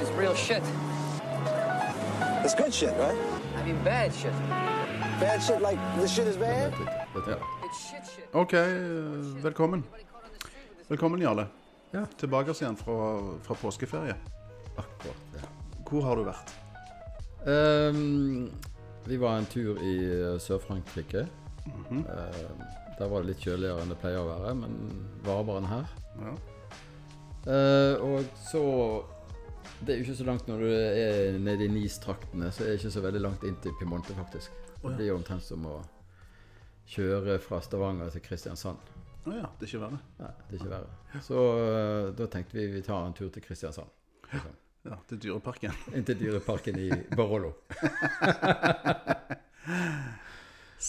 This is real shit. It's good shit, right? I mean bad shit. Bad shit like the shit is bad? Shit. OK, eh, velkommen. Velkommen, Jarle. Ja. Tilbake igjen fra, fra påskeferie. akkurat ja. Hvor har du vært? Um, vi var en tur i eh, Sør-Frankrike. Ehm, der var det litt kjøligere enn det pleier å være, men varmere enn her. Ja. Uh, og så Det er jo ikke så langt når du er nede i Nis-traktene, så er det ikke så veldig langt inn til Piemonte, faktisk. Det blir jo omtrent som å kjøre fra Stavanger til Kristiansand. Å ja, det er ikke verre. Nei, det er ikke verre. Så eh, da tenkte vi vi tar en tur til Kristiansand. Liksom. Ja, til Dyreparken. Inn til dyreparken i Barolo.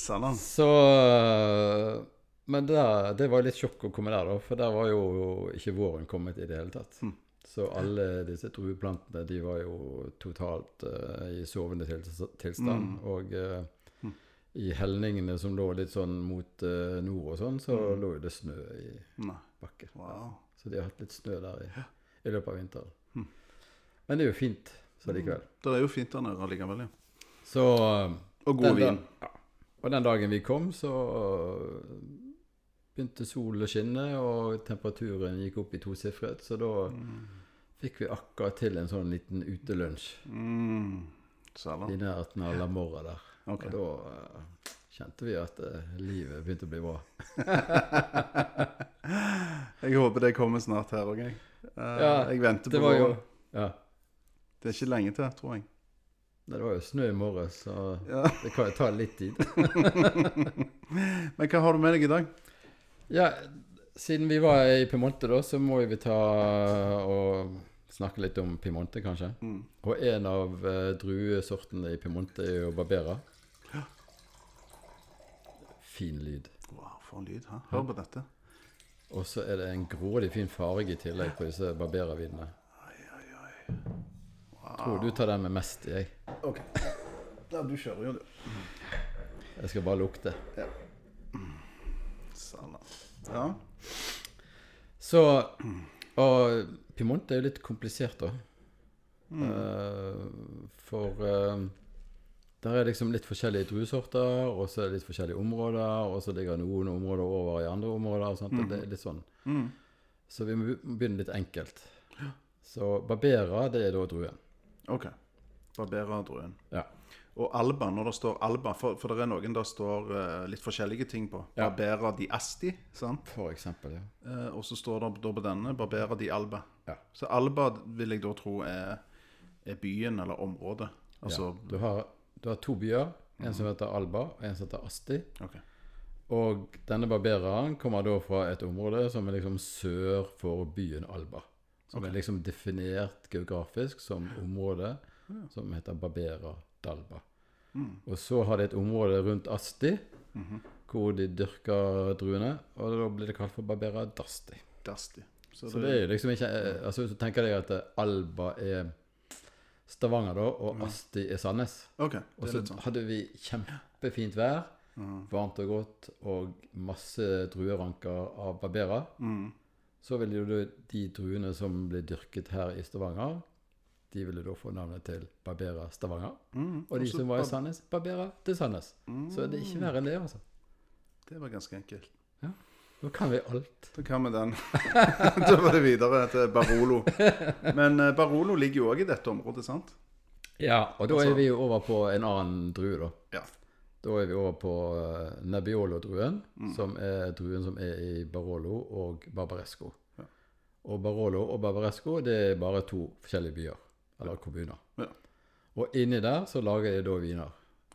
Salam. Så øh, Men der, det var litt sjokk å komme der, da. For der var jo ikke våren kommet i det hele tatt. Mm. Så alle disse drueplantene de var jo totalt uh, i sovende til, tilstand. Mm. Og uh, Mm. i helningene som lå litt sånn mot uh, nord og sånn, så Mm. lå jo det snø i bakken. Wow. Så de har hatt litt snø der i, i løpet av vinteren. Mm. Men det er jo fint så likevel. Det er jo fint der nede allikevel, ja. Så Og god vin. da- ja. Og den dagen vi kom, så begynte solen å skinne, og temperaturen gikk opp i tosifret. Så da fikk vi akkurat til en sånn liten utelunsj Mm. i nærheten av La Morra der. Okay. Og da uh, kjente vi at uh, livet begynte å bli bra. Jeg håper det kommer snart her òg, jeg. Uh, Ja, jeg venter på Det jo ja, Det er ikke lenge til, tror jeg. nei, det var jo snø i morges, så Ja. det kan jo ta litt tid. Men hva har du med deg i dag? Ja, siden vi var i Piemonte, da, så må vi ta og snakke litt om Piemonte, kanskje. Mm. Og en av uh, druesortene i Piemonte er jo Barbera. Fin lyd. Wow, for en lyd. Hæ? Hør på dette. Og så er det en grådig fin farge i tillegg på disse Barbera-vinene. Tror du tar den med mest, jeg. Ok. Ja, du kjører jo, du. Jeg skal bare lukte. Sannan. Ja. Så Og Pimont er jo litt komplisert, da. Eh, for uh, der er liksom litt forskjellige druesorter, og så er det litt forskjellige områder, og så ligger noen områder over i andre områder. og sånt, og Det er litt sånn. Mm. Så vi må begynne litt enkelt. Så Barbera, det er da druen. OK. Barbera-druen. Ja. Og Alba, når det står Alba For, for det er noen det står uh, litt forskjellige ting på. Ja. Barbera di Asti, sant? For eksempel, ja. Uh, og så står det da på denne Barbera di Alba. Ja. Så Alba vil jeg da tro er, er byen eller området. Altså ja. Du, har, du har to byer. En som heter Alba, og en som heter Asti. Okay. Og denne barbereren kommer da fra et område som er liksom sør for byen Alba. Som er liksom definert geografisk som område som heter Barbera Dalba. Og så har de et område rundt Asti, hvor de dyrker druene. Og da blir det kalt for Barbera Dasti. Dasti. Så, Så det er liksom ikke eh, Altså Hvis du tenker deg at eh, Alba er Stavanger, da, og Asti er Sandnes. OK. Og Det så sånn. hadde vi kjempefint vær, varmt og godt, og masse drueranker av Barbera. Mm. Så ville jo de druene som blir dyrket her i Stavanger, de ville da få navnet til Barbera Stavanger. Mm. Og de som var i Sandnes, Barbera til Sandnes. Så det er ikke verre enn det, altså. Det var ganske enkelt. Ja. Nå kan vi alt. Da kan vi den. da var det videre til Barolo. Men eh, Barolo ligger jo òg i dette området, sant? Ja, og da Altså- er vi jo over på en annen drue, da. Ja. Da er vi over på uh, Nebbiolo-druen, som er druen som er i Barolo og Barbaresco. Ja. Og Barolo og Barbaresco det er bare to forskjellige byer, eller kommuner. Ja. Og inni der så lager de da viner.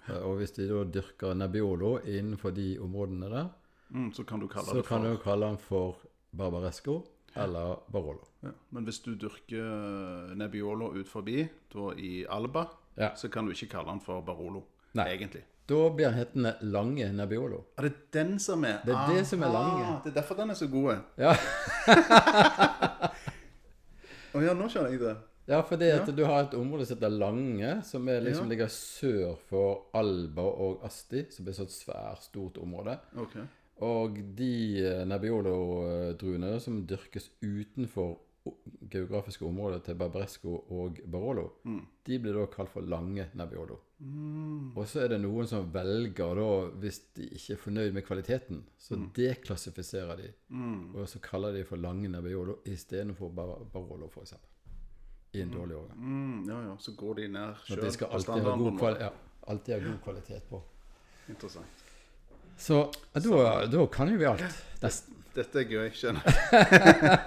Eh, Og hvis de da dyrker Nebbiolo innenfor de områdene der, Mm, så kan du kalle så for du kalle den for Barbaresco eller Barolo. ja. Men hvis du dyrker Nebbiolo ut forbi, da i Alba, Ja. så kan du ikke kalle den for Barolo. Nei. Egentlig. Da blir den hetende Lange Nebbiolo. Er det den som er Det er det som er lange. Ah, Det er derfor den er så god. Ja. Å ja, nå skjønner jeg det. Ja, for det at du har et område som heter Lange, som liksom Ja. ligger sør for Alba og Asti, som er et sånt svært, stort område. Okay. Og de eh, Nebbiolo-druene som dyrkes utenfor geografiske området til Barbaresco og Barolo, de blir da kalt for lange Nebbiolo. Og så er det noen som velger da, hvis de ikke er fornøyd med kvaliteten, så deklassifiserer de, og så kaller de for lange Nebbiolo istedenfor Bar Barolo, f.eks. I en dårlig årgang. Mm, ja, ja. Så går de ned sjøl de skal alltid ha, god ja, alltid ha god kvalitet på. Interessant. Så da, da kan jo vi alt. Nesten. Dette er gøy, skjønner jeg.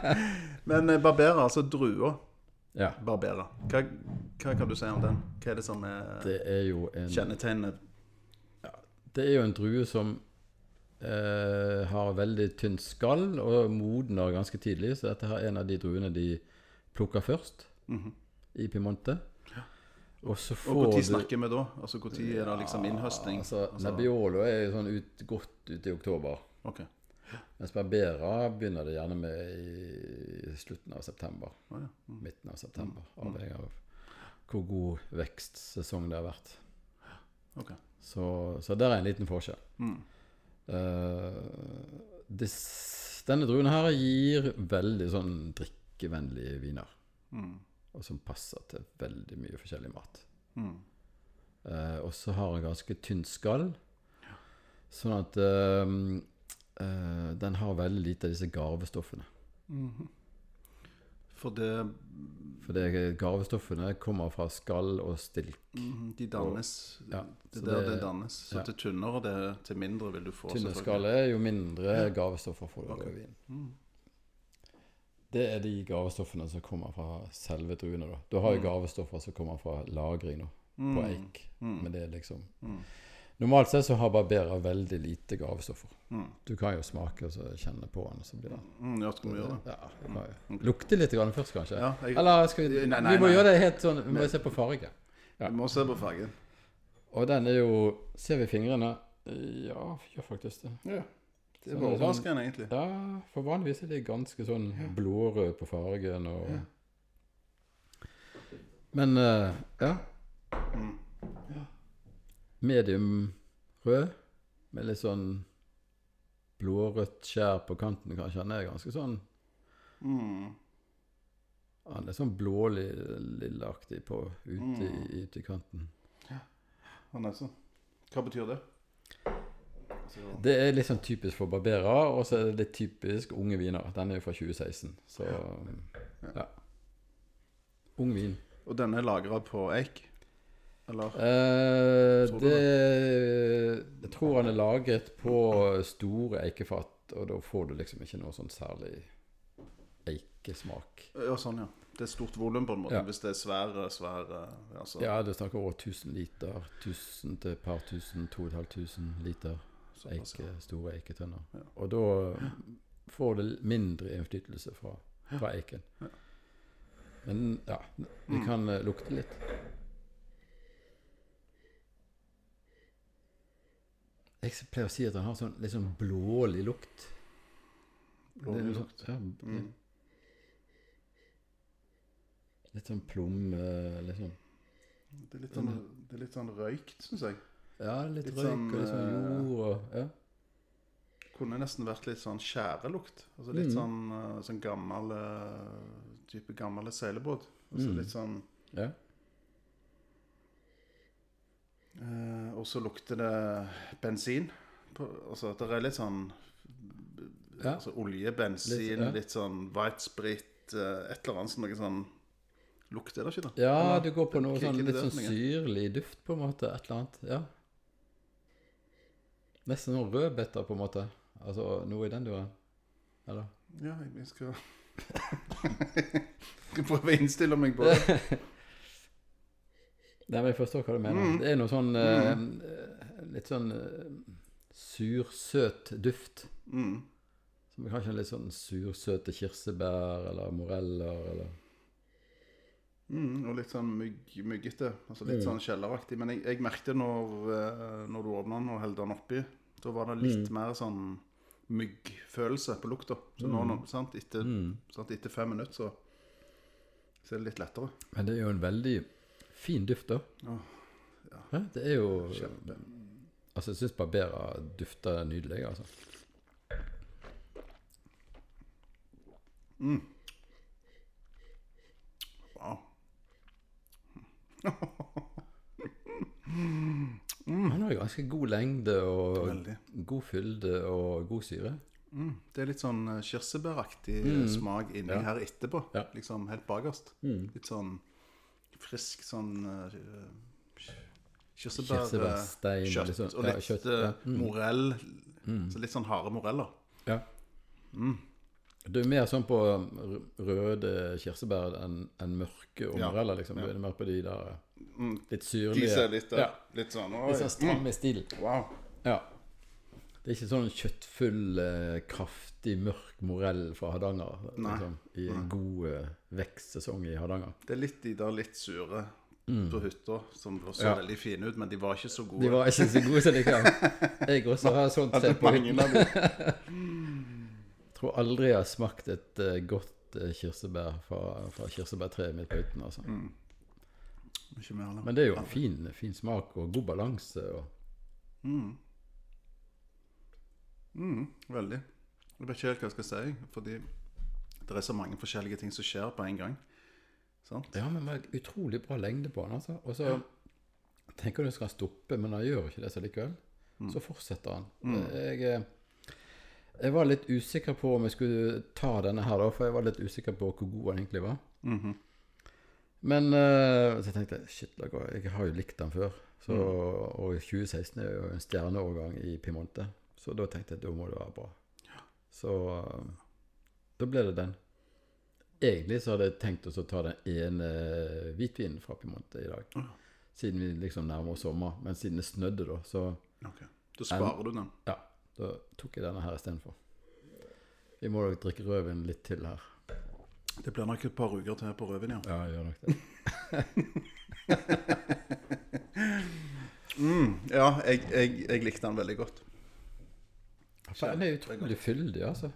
Men barberer, Barbera, altså drua Ja. Barbera, hva, hva kan du si om den? Hva er det som er Det er en kjennetegnet? Det er jo en drue som eh, har veldig tynt skall og modner ganske tidlig. Så dette er en av de druene de plukker først i Piemonte. Og så får. Og når snakker vi da? Altså Når er det liksom innhøstning? Altså, Nebbiolo er jo sånn ut, godt ut i oktober. Ok. Mens Barbera begynner det gjerne med i slutten av september. Å, ja. Midten av september. Avhengig av hvor god vekstsesong det har vært. Ok. Så, så der er en liten forskjell. Mm. Uh, this, denne druen her gir veldig sånn drikkevennlige viner. Mm. Og som passer til veldig mye forskjellig mat. Mm. Eh, og så har den ganske tynn skall. Sånn at eh, eh, den har veldig lite av disse garvestoffene. For det For det garvestoffene kommer fra skall og stilk. mm, De dannes Ja, Det er der det- det dannes. Så ja. til tynnere det til mindre vil du få. Tynne skall er jo mindre garvestoffer får du Ok. da i vin. Mm. Det er de gavestoffene som kommer fra selve druene. Da Du har jo gavestoffer som kommer fra lagring da, på eik. Mm. Men det er liksom Mm. Normalt sett så har barberer veldig lite gavestoffer. Mm. Du kan jo smake og så kjenne på den, så blir det Mm, ja, skal vi gjøre det? Ja. Lukte litt grann først, kanskje. Ja, jeg, Eller skal vi Nei, nei, Vi må nei. gjøre det helt sånn Vi må se på farge. ja. Vi må se på fargen. Og den er jo Ser vi fingrene? Ja, gjør faktisk det. Ja. Det var er sånn- overraskende, egentlig. Ja, for vanligvis er de ganske sånn blårøde på fargen og Men uh, ja. Mm. Medium rød med litt sånn blårødt skjær på kanten, kanskje. Han er ganske sånn Mm. Han er sånn blålilleaktig på ute i, ute i kanten. Han er sånn. Hva betyr det? Så, Det er litt sånn typisk for Barbera, og så er det litt typisk unge viner. Den er jo fra 2016, så ja. Ung vin. og denne er lagra på eik? Eller? Eh, det Jeg tror han er lagret på store eikefat, og da får du liksom ikke noe sånn særlig eikesmak. Ja, sånn, ja. Det er stort volum, på en måte. Ja. Hvis det er svære, svære altså, Ja, du snakker over 1000 liter. 1000 til et par tusen, 2500 liter eike, store eiketønner. Ja. Og da får det mindre innflytelse fra, fra eiken. Men ja, vi Mm. kan mm. lukte litt. Jeg pleier å si at den har sånn litt sånn blålig lukt. Blålig er lukt. Sånn, ja, Mm. Litt sånn plomme liksom. Det, er litt sånn, det er litt sånn røykt, syns jeg. Ja, litt, Litt røyk sånn, og litt sånn eh, jord og ja. Kunne nesten vært litt sånn skjærelukt. Altså litt Mm. sånn, eh, sånn gammel eh, Type gammel seilbåt. Altså Mm. litt sånn ja. eh, Og så lukter det bensin. På, altså det er litt sånn Ja. altså olje, bensin, Litt, litt, sånn white sprit, eh, et eller annet som noe sånn Lukt er det ikke, da? Ja, Eller? du går på noe sånn litt sånn syrlig duft, på en måte. Et eller annet. Ja. Nesten noen rødbeter, på en måte. Altså noe i den duren. Eller? Ja, jeg, jeg skal Skal prøve å innstille meg på det. Nei, men jeg forstår hva du mener. Mm. Det er noe sånn eh, Litt sånn eh, sursøt duft. Mm. Som er kanskje litt sånn sursøte kirsebær eller moreller eller Mm, og litt sånn mygg, myggete. Altså litt Mm. sånn kjelleraktig. Men jeg, jeg merket når, eh, når du åpna den og holdt den oppi, da var det litt Mm. mer sånn myggfølelse på lukta. Så nå, nå sant, etter, mm. sant, etter fem minutter så, så er det litt lettere. Men det er jo en veldig fin duft, da. Ja. Ja, det er jo Kjempe. Altså, jeg syns barberer dufter nydelig, altså. Mm. Han har jo ganske god lengde og Veldig. god fylde og god syre. Mm. Det er litt sånn kirsebæraktig mm. smak inni Ja. her etterpå. Ja. Liksom helt bakerst. Litt sånn frisk sånn uh, kirsebærkjøtt. Kirsebærstein og litt ja, eh. Mm. morell. Så litt sånn harde moreller. Ja. Du er mer sånn på røde kirsebær enn en mørke Ja. liksom. Du er mer på de der Litt litt De syrlige ser litt, ja. litt sånn oi. Litt sånn stramme stil. Wow. Ja. Det er ikke sånn kjøttfull, eh, kraftig, mørk morell fra Hardanger. Nei. Liksom, I en god eh, vekstsesong i Hardanger. Det er litt de der litt sure på hytta som så Ja. veldig fine ut, men de var ikke så gode. De var ikke så gode som de kan. Jeg også har sånt sett på dem. Tror aldri jeg har smakt et uh, godt uh, kirsebær fra, fra kirsebærtreet mitt på hytten. Altså. Mm. Men det er jo en fin, fin smak og god balanse. Og, Mm, veldig. Jeg vet ikke helt hva jeg skal si, fordi det er så mange forskjellige ting som skjer på en gang. Sant? ja, men med utrolig bra lengde på den. Altså. Og så tenker du skal stoppe, men han gjør ikke det så likevel. Så fortsetter han. Jeg, eh, jeg var litt usikker på om jeg skulle ta denne her, da, for jeg var litt usikker på hvor god han egentlig var. Men uh, så tenkte jeg shit, jeg har jo likt den før. Så, Og 2016 er jo en stjerneårgang i Piemonte. Så da tenkte jeg da må det være bra. Så uh, da ble det den. Egentlig så hadde jeg tenkt å ta den ene hvitvinen fra Piemonte i dag. Siden vi liksom nærmer oss sommer. Men siden det snødde, da, så Ok. Da sparer du den. ja, da tok jeg denne her istedenfor. Vi må nok drikke rødvin litt til her. Det blir nok et par uker til på rødvin, ja. Ja, gjør nok det. Mm, ja, jeg, jeg, jeg likte den veldig godt. Den er utrolig fyldig, altså.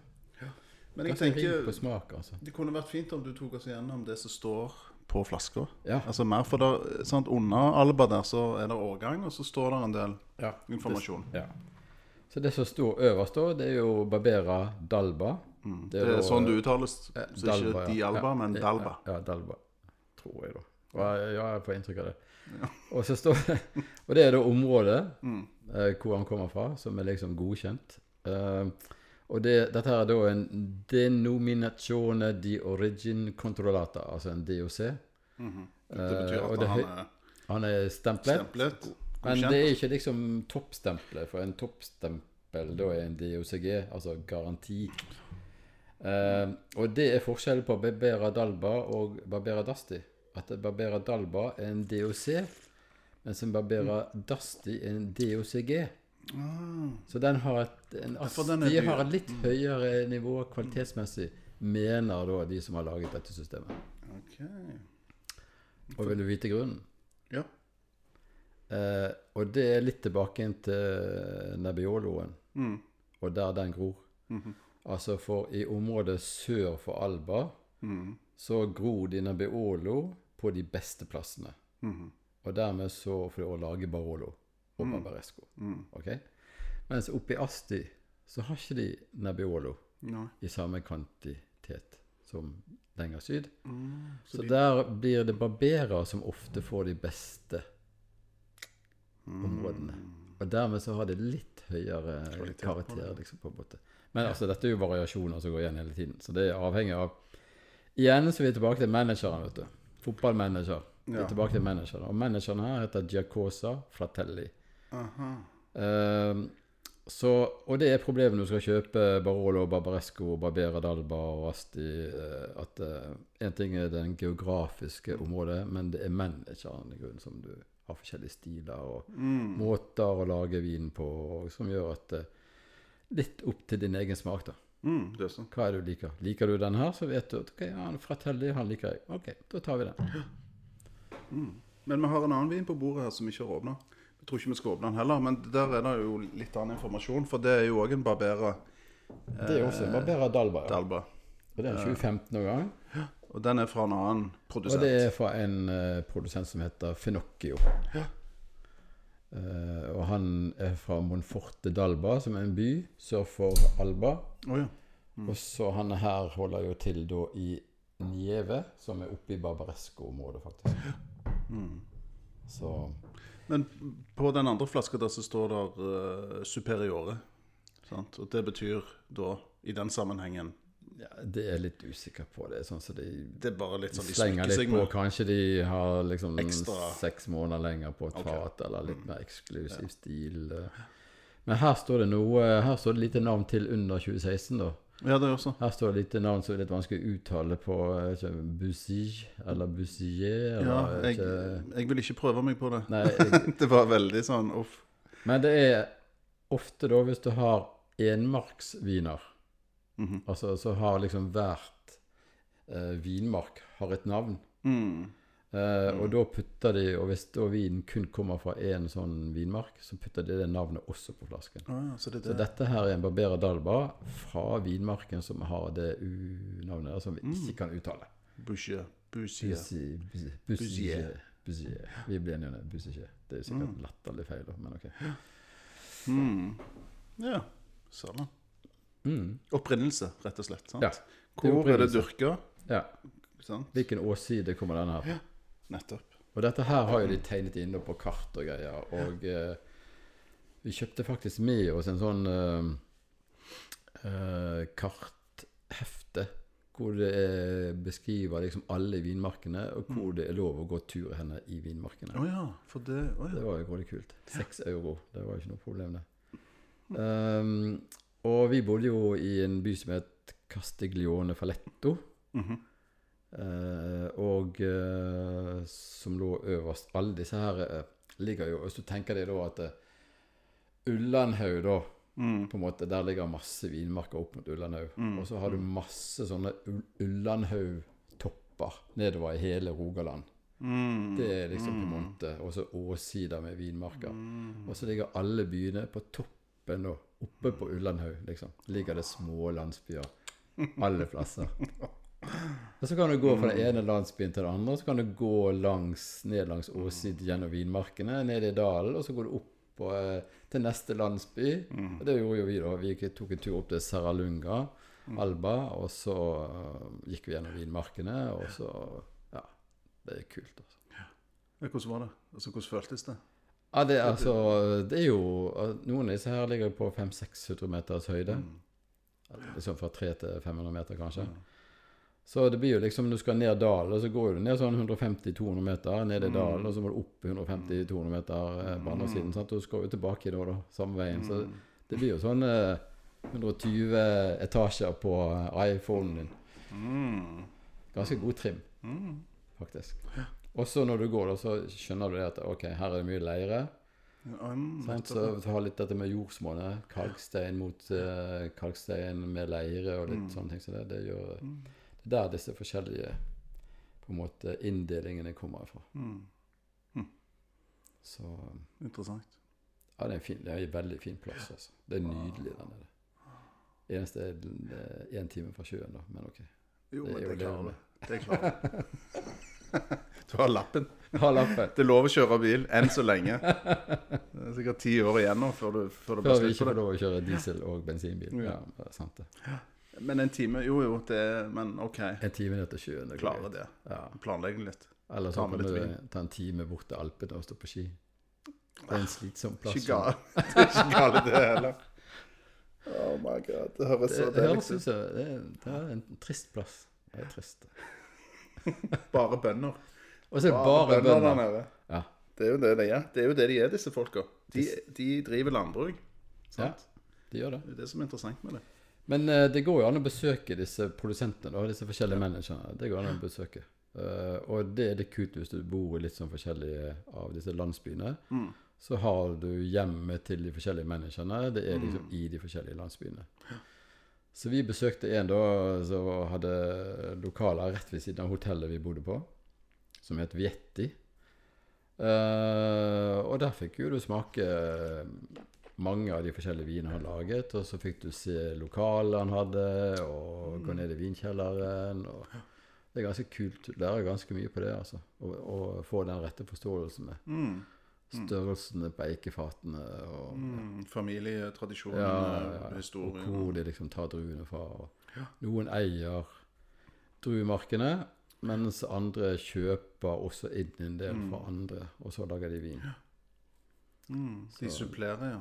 Men jeg tenker smak, altså. det kunne vært fint om du tok oss igjennom det som står på flaska. Ja. Altså mer for der, sant, Under Alba der så er det årgang, og så står det en del Ja. informasjon. Ja. Så det som står øverst, da, det er jo Barbera Dalba. Mm. Det er, da- sånn det uttales. Ja, Så Dalba, ikke Di ja. Ja, men Dalba. Ja, Dalba. Tror jeg, da. Ja, ja, jeg får inntrykk av det. Og så står det Og det er da området Mm. eh, hvor han kommer fra, som er liksom godkjent. Eh, og det, dette er da en denominazione di origin controllata, altså en DOC. Det betyr Eh, og at det han er Han er stemplet. stemplet. Men det er ikke liksom toppstempelet, for en toppstempel da er en DOCG, altså garanti. Eh, og det er forskjellen på Barbera Dalba og Barbera Dasti. At Barbera Dalba er en DOC, mens en Barbera Dasti er en DOCG. Så den har et, en, for den de har et litt høyere nivå kvalitetsmessig, mener da de som har laget dette systemet. Ok. Og vil du vite grunnen? Ja. Eh, og det er litt tilbake inn til Nebbioloen, Mm. og der den gror. Mhm. Altså for i området sør for Alba Mm. så gror de Nebbiolo på de beste plassene. -hmm. Og dermed så får de også lage Barolo og Barbaresco. Mm. Ok? Mens oppe i Asti så har ikke de Nebbiolo no. i samme kvantitet som lenger syd. Mm. Så der blir det barberer som ofte får de beste områdene. Og dermed så har det litt høyere Kvalitet karakter, liksom, på en måte. Men altså, dette er jo variasjoner som går igjen hele tiden, så det er avhengig av Igjen så er vi tilbake til manageren, vet du. Fotballmanager. Vi er tilbake til manageren. Og manageren her heter Giacosa Fratelli. Aha. Ehm, så, og det er problemet når du skal kjøpe Barolo, Barbaresco, Barbera Dalba og Asti. eh, at én ting er den geografiske området, men det er manageren i grunnen som du har forskjellige stiler og Mm. måter å lage vin på, og som gjør at eh, Litt opp til din egen smak, da. Mm, det er sånn. Hva er det du liker? Liker du den her, så vet du at ok, han han Fratelli han liker jeg. Ok, da tar vi den. Men vi har en annen vin på bordet her som vi ikke har åpna. Jeg tror ikke vi skal åpne den heller, men der er det jo litt annen informasjon. For det er jo òg en Barbera Det er også en Barbera Dalba. Ja. Dalba. Og det er en 2015-årgang. Og den er fra en annen Og produsent. det er fra en uh, produsent som heter Finocchio. Ja. Uh, og han er fra Monforte d'Alba, som er en by sør for Alba. Oh, ja. Og så han her holder jo til da i Nieve, som er oppe i Barbaresco-området, faktisk. Ja. Så Men på den andre flaska der så står det uh, Superiore. Sant? Og det betyr da, i den sammenhengen ja, det er litt usikker på. Det sånn så de Det er bare litt sånn de slenger litt på. Kanskje de har liksom Ekstra. seks måneder lenger på et okay. fat, eller litt mer eksklusiv stil. eh. Men her står det noe Her står det lite navn til under 2016, da. Ja, det også. Her står det lite navn som er litt vanskelig å uttale på ikke, Bussy eller Bussier eller Ja, jeg jeg, ikke. jeg vil ikke prøve meg på det. Nei, jeg, Det var veldig sånn uff. men det er ofte da hvis du har enmarksviner Mhm. Altså så har liksom hvert eh, vinmark har et navn. Mm. Eh, Og da putter de Og hvis da vinen kun kommer fra én sånn vinmark, så putter de det navnet også på flasken. Ah, ja, så det Så er dette her er en Barbera d'Alba fra vinmarken som har det U-navnet, som vi Mm. ikke kan uttale. Bussier. Bussi- bussi- Bussier. Vi blir enige om det. Bussier. Det er sikkert latterlig feil, men ok. Mm. Ja, søren. Mm. Opprinnelse, rett og slett. sant? Ja, det er Hvor er det dyrka? Ja. Sant? Hvilken åsside kommer denne her fra? Nettopp. Og dette her har jo de tegnet inn på kart og greier. Og eh, vi kjøpte faktisk med oss en sånn eh, eh, karthefte hvor det er, beskriver liksom alle vinmarkene, og hvor det er lov å gå tur henne i vinmarkene. Oh ja, det ja. Det var jo veldig kult. Seks euro. Det var jo ikke noe problem, det. Um, og vi bodde jo i en by som het Castiglione Falletto. Mhm. Eh, og eh, som lå øverst. Alle disse her eh, ligger jo Hvis du tenker deg da at uh, Ullandhaug, da Mm. på en måte, Der ligger masse vinmarker opp mot Ullandhaug. Mm. Og så har du masse sånne Ul- Ullandhaug-topper nedover i hele Rogaland. Mm. Det er liksom på Monte. måte Og så åssider med vinmarker. Mm. Og så ligger alle byene på toppen, da. Oppe på Ullandhaug, liksom. Ligger det små landsbyer alle plasser. Og så kan du gå fra den ene landsbyen til den andre, så kan du gå langs, ned langs åssiden gjennom vinmarkene, ned i dalen, og så går du opp på, eh, til neste landsby. Og det gjorde jo vi, da. Vi tok en tur opp til Serralunga, Alba, og så eh, gikk vi gjennom vinmarkene, og så Ja. Det er kult, altså. Ja, Hvordan var det? Altså, Hvordan føltes det? Ja, det altså Det er jo Noen av disse her ligger på 500-600 meters høyde. Liksom fra 300 til 500 meter, kanskje. Så det blir jo liksom du skal ned dalen, så går du ned sånn 150-200 meter ned i dalen, og så må du opp 150-200 meter eh, på andre siden. Sant? Og du skal jo tilbake da, da, samme veien. Så det blir jo sånn eh, 120 etasjer på eh, iPhonen din. Mm. Ganske god trim, faktisk. faktisk. Og så når du går, da, så skjønner du det at ok, her er det mye leire. Mm. Sant? Så ta litt dette med jordsmonnet. Kalkstein mot uh, kalkstein med leire og litt sånne ting. Så det, det gjør Det er der disse forskjellige på en måte inndelingene kommer fra. Mm. Så Interessant. ja, det er en, fin, det er en veldig fin plass. Altså. Det er nydelig der nede. Eneste er én time fra sjøen, da. Men ok. Jo, Det er jo det det. Det klarer du. Du har lappen. Har lappen. Det er lov å kjøre bil enn så lenge. Det er sikkert ti år igjen nå før du, før det blir Før vi slutt ikke får lov å kjøre diesel og bensinbil. Ja. Det er sant det. Men en time Jo, jo, det Men OK. En time ned til sjøen. det Klarer det. Ja. Planlegge litt. Eller så kan du ta en time bort til Alpene og stå på ski. Det er en slitsom plass. Ikke gale, det er ikke gale det heller. Oh my god. Det høres Det, så det deilig ut. det, det er en trist plass. Det er trist. Bare bønder. Og så er det bare bare bønder. nede. Ja. Det er jo det de er. Det er jo det de er, disse folka. De, de driver landbruk. ja, de gjør det. Det er det som er interessant med det. Men uh, det går jo an å besøke disse produsentene, da, disse forskjellige managerne. Det går an å besøke. Uh, og det er litt kult hvis du bor i litt sånn forskjellige av disse landsbyene. Mm. Så har du hjemmet til de forskjellige managerne. Det er liksom i de forskjellige landsbyene. Så vi besøkte en da som hadde lokaler rett ved siden av hotellet vi bodde på, som het Vietti. Uh, og der fikk jo du smake mange av de forskjellige vinene han laget, og så fikk du se lokalet han hadde, og gå ned i vinkjelleren. og Det er ganske kult. Du lærer ganske mye på det, altså. Å få den rette forståelsen med Mm. Størrelsene på eikefatene og Mm. Familietradisjoner, ja, ja, og historien. hvor de liksom tar druene fra. Og noen eier druemarkene, Mens andre kjøper også inn en del fra andre, og så lager de vin. Mm, de Så- supplerer, ja.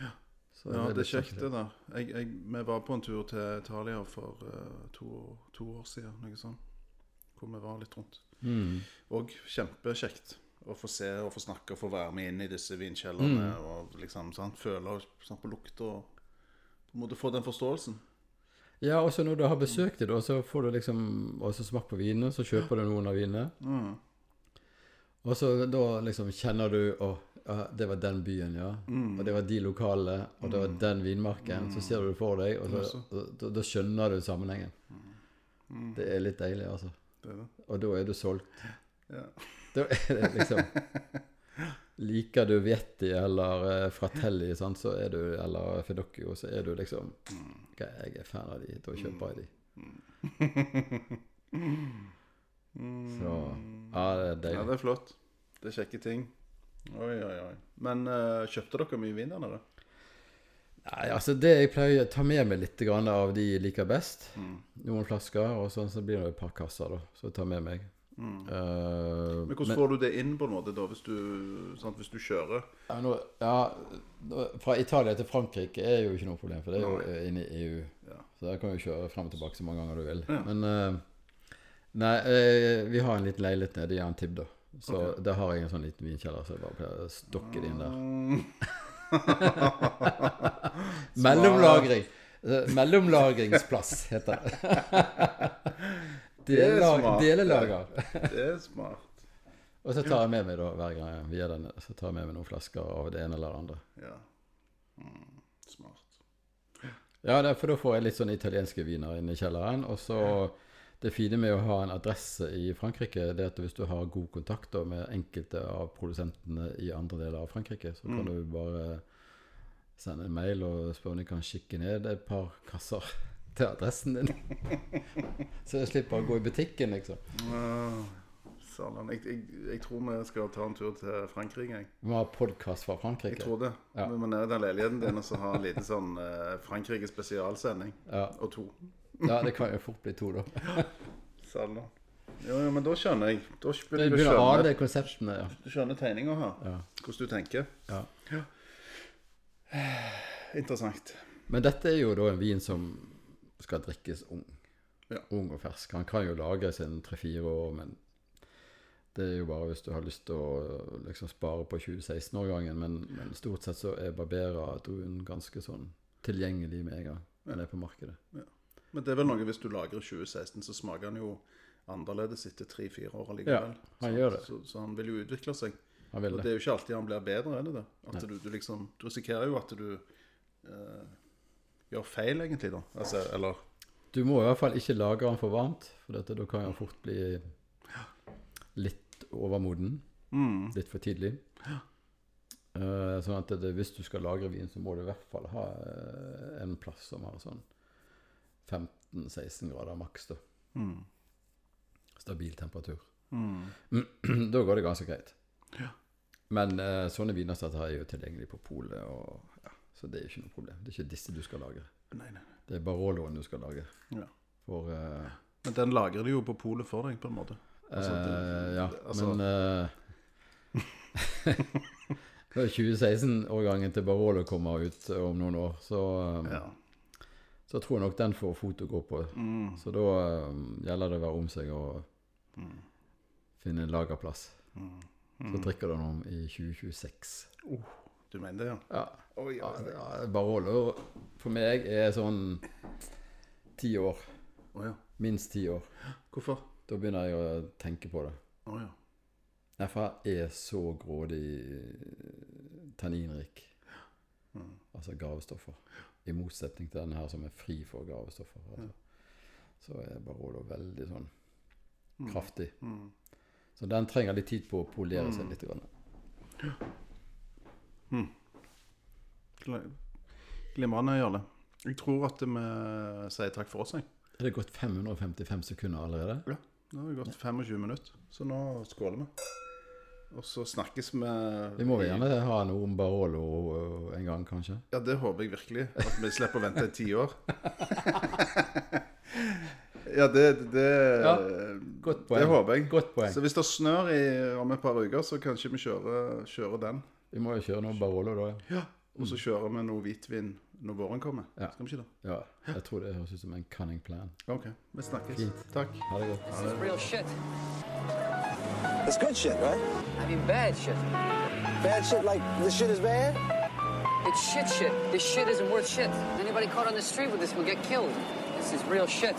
Ja. Så Ja, det er kjekt, kjekt. det der. Jeg, jeg, vi var på en tur til Italia for uh, to, to år siden, noe sånt. Hvor vi var litt rundt. Mm. Og kjempekjekt å få se og få snakke og få være med inn i disse vinkjellerne. Og liksom, sant? føle og sant, på lukt og på en måte få den forståelsen. Ja, også når du har besøkt det, da, så får du liksom også smakt på vinene, så kjøper du noen av vinene. Mm. Og så da liksom kjenner du Å, det var den byen, ja. Mm. Og det var de lokale, og det var den vinmarken. Så ser du det for deg, og så, og da, da skjønner du sammenhengen. Mm. Det er litt deilig, altså. Det det. Og da er du solgt. Ja. Da er det liksom Liker du Vietti eller eh, Fratelli, sant, så er du, eller Fedocchio, så er du liksom okay, Jeg er fan av de, da kjøper jeg de. Så Ja, det er Ja, det er flott. Det er kjekke ting. Oi, oi, oi. Men uh, kjøpte dere mye vin der nede? Nei, altså Det jeg pleier å ta med meg litt grann av de jeg liker best. Noen flasker, og sånn, så blir det et par kasser, da. Så jeg tar med meg. Eh, Men hvordan får du det inn på en måte da, hvis du, sant, hvis du kjører? Ja, nå, ja, Fra Italia til Frankrike er jo ikke noe problem, for det er jo inne i EU. Ja. Så der kan du kjøre frem og tilbake så mange ganger du vil. Ja. Men uh, Nei, uh, vi har en liten leilighet nede i Antib, da. Så der har jeg en sånn liten vinkjeller, så jeg bare pleier å stokke det inn der. Mellomlagring. Mellomlagringsplass heter det. Er delelager. Det er smart. Og så tar jeg med meg da hver gang vi er den, så tar jeg med meg noen flasker av det ene eller det andre. Ja. Mm, smart. Ja, det for da får jeg litt sånn italienske viner inne i kjelleren. Og så det fine med å ha en adresse i Frankrike, det er at hvis du har god kontakt med enkelte av produsentene i andre deler av Frankrike, så kan du bare sende en mail og spørre om de kan skikke ned et par kasser til adressen din. så jeg slipper å gå i butikken, liksom. Uh, Salan. Jeg, jeg, jeg tror vi skal ta en tur til Frankrike. Jeg, Vi må ha podkast fra Frankrike? jeg tror det. Ja. Vi må ned i den leiligheten din og så ha en liten sånn eh, Frankrike spesialsending. Ja. Og to. ja, det kan jo fort bli to, da. Salan. Jo, jo, men da skjønner jeg. Da begynner du begynner å ane konseptene. Ja. du skjønner tegninga her. Ja. Hvordan du tenker. Ja. Interessant. Men dette er jo da en vin som skal drikkes ung. Ja. Ung og fersk. Han kan jo lagres innen tre-fire år, men det er jo bare hvis du har lyst til å liksom spare på 2016-årgangen. Men, men stort sett så er Barbera druen ganske sånn tilgjengelig med en gang den er på markedet. Men det er vel noe hvis du lagrer 2016, så smaker han jo annerledes etter tre-fire år allikevel. Ja, han Så- gjør det. Så, så han vil jo utvikle seg. Han vil Og det det. er jo ikke alltid han blir bedre, er det det? At du, du liksom Du risikerer jo at du eh, gjør feil, egentlig, da. Altså, eller Du må i hvert fall ikke lagre den for varmt, for dette, da kan den fort bli litt overmoden. mm, Litt for tidlig. Uh, sånn at det, hvis du skal lagre vin, så må du i hvert fall ha uh, en plass som har sånn 15-16 grader maks. da. mm, Stabil temperatur. mm. da går det ganske greit. Ja. Men uh, sånne viner som her er jo tilgjengelig på polet, og så det er jo ikke noe problem. Det er ikke disse du skal lage. Nei, nei. Det er Baroloen du skal lage. Ja. For uh, Men den lagrer de jo på polet for deg, på en måte. Altså, det- eh, Ja, altså- men eh, Når 2016-årgangen til Barolo kommer ut om noen år, så, um, Ja. så tror jeg nok den får fot å gå på. Mm, Så da um, gjelder det å være om seg og finne en lagerplass. mm. Så drikker du den om i 2026. Du mener det, ja? Ja. Oi, ja, ja Barolo for meg er sånn ti år. Oh, ja. Minst ti år. Hvorfor? Da begynner jeg å tenke på det. Oh, ja. FA er så grådig tanninrik. Altså gavestoffer. I motsetning til denne her som er fri for gavestoffer. Altså. Så er Barolo veldig sånn kraftig. Mm. Så den trenger litt tid på å polere seg litt. Grann. Gle- Glimrende, Jarle. Jeg tror at vi sier takk for oss, jeg. Er det gått 555 sekunder allerede? Ja, nå har vi gått 25 minutter, så nå skåler vi. Og så snakkes vi Vi må gjerne ha noe om Barolo øh, en gang, kanskje? Ja, det håper jeg virkelig. At vi slipper å vente i ti år. Ja, det, det, Ja, godt poeng. det håper jeg. Godt poeng. Så hvis det snør i, om et par uker, så kanskje vi kjører, kjører den. Vi må jo kjøre noe Barolo da. ja. Ja. Og så kjører vi noe hvitvin når våren kommer. Ja. Skal vi ikke det? Ja, jeg tror det høres ut som en cunning plan. OK. Vi snakkes. Fint. Takk. Ha det godt. This is real shit. It's good shit, right? I mean, bad shit. Bad shit like the shit is bad? It's shit shit. This shit isn't worth shit. Anybody caught on the street with this will get killed. This is real shit.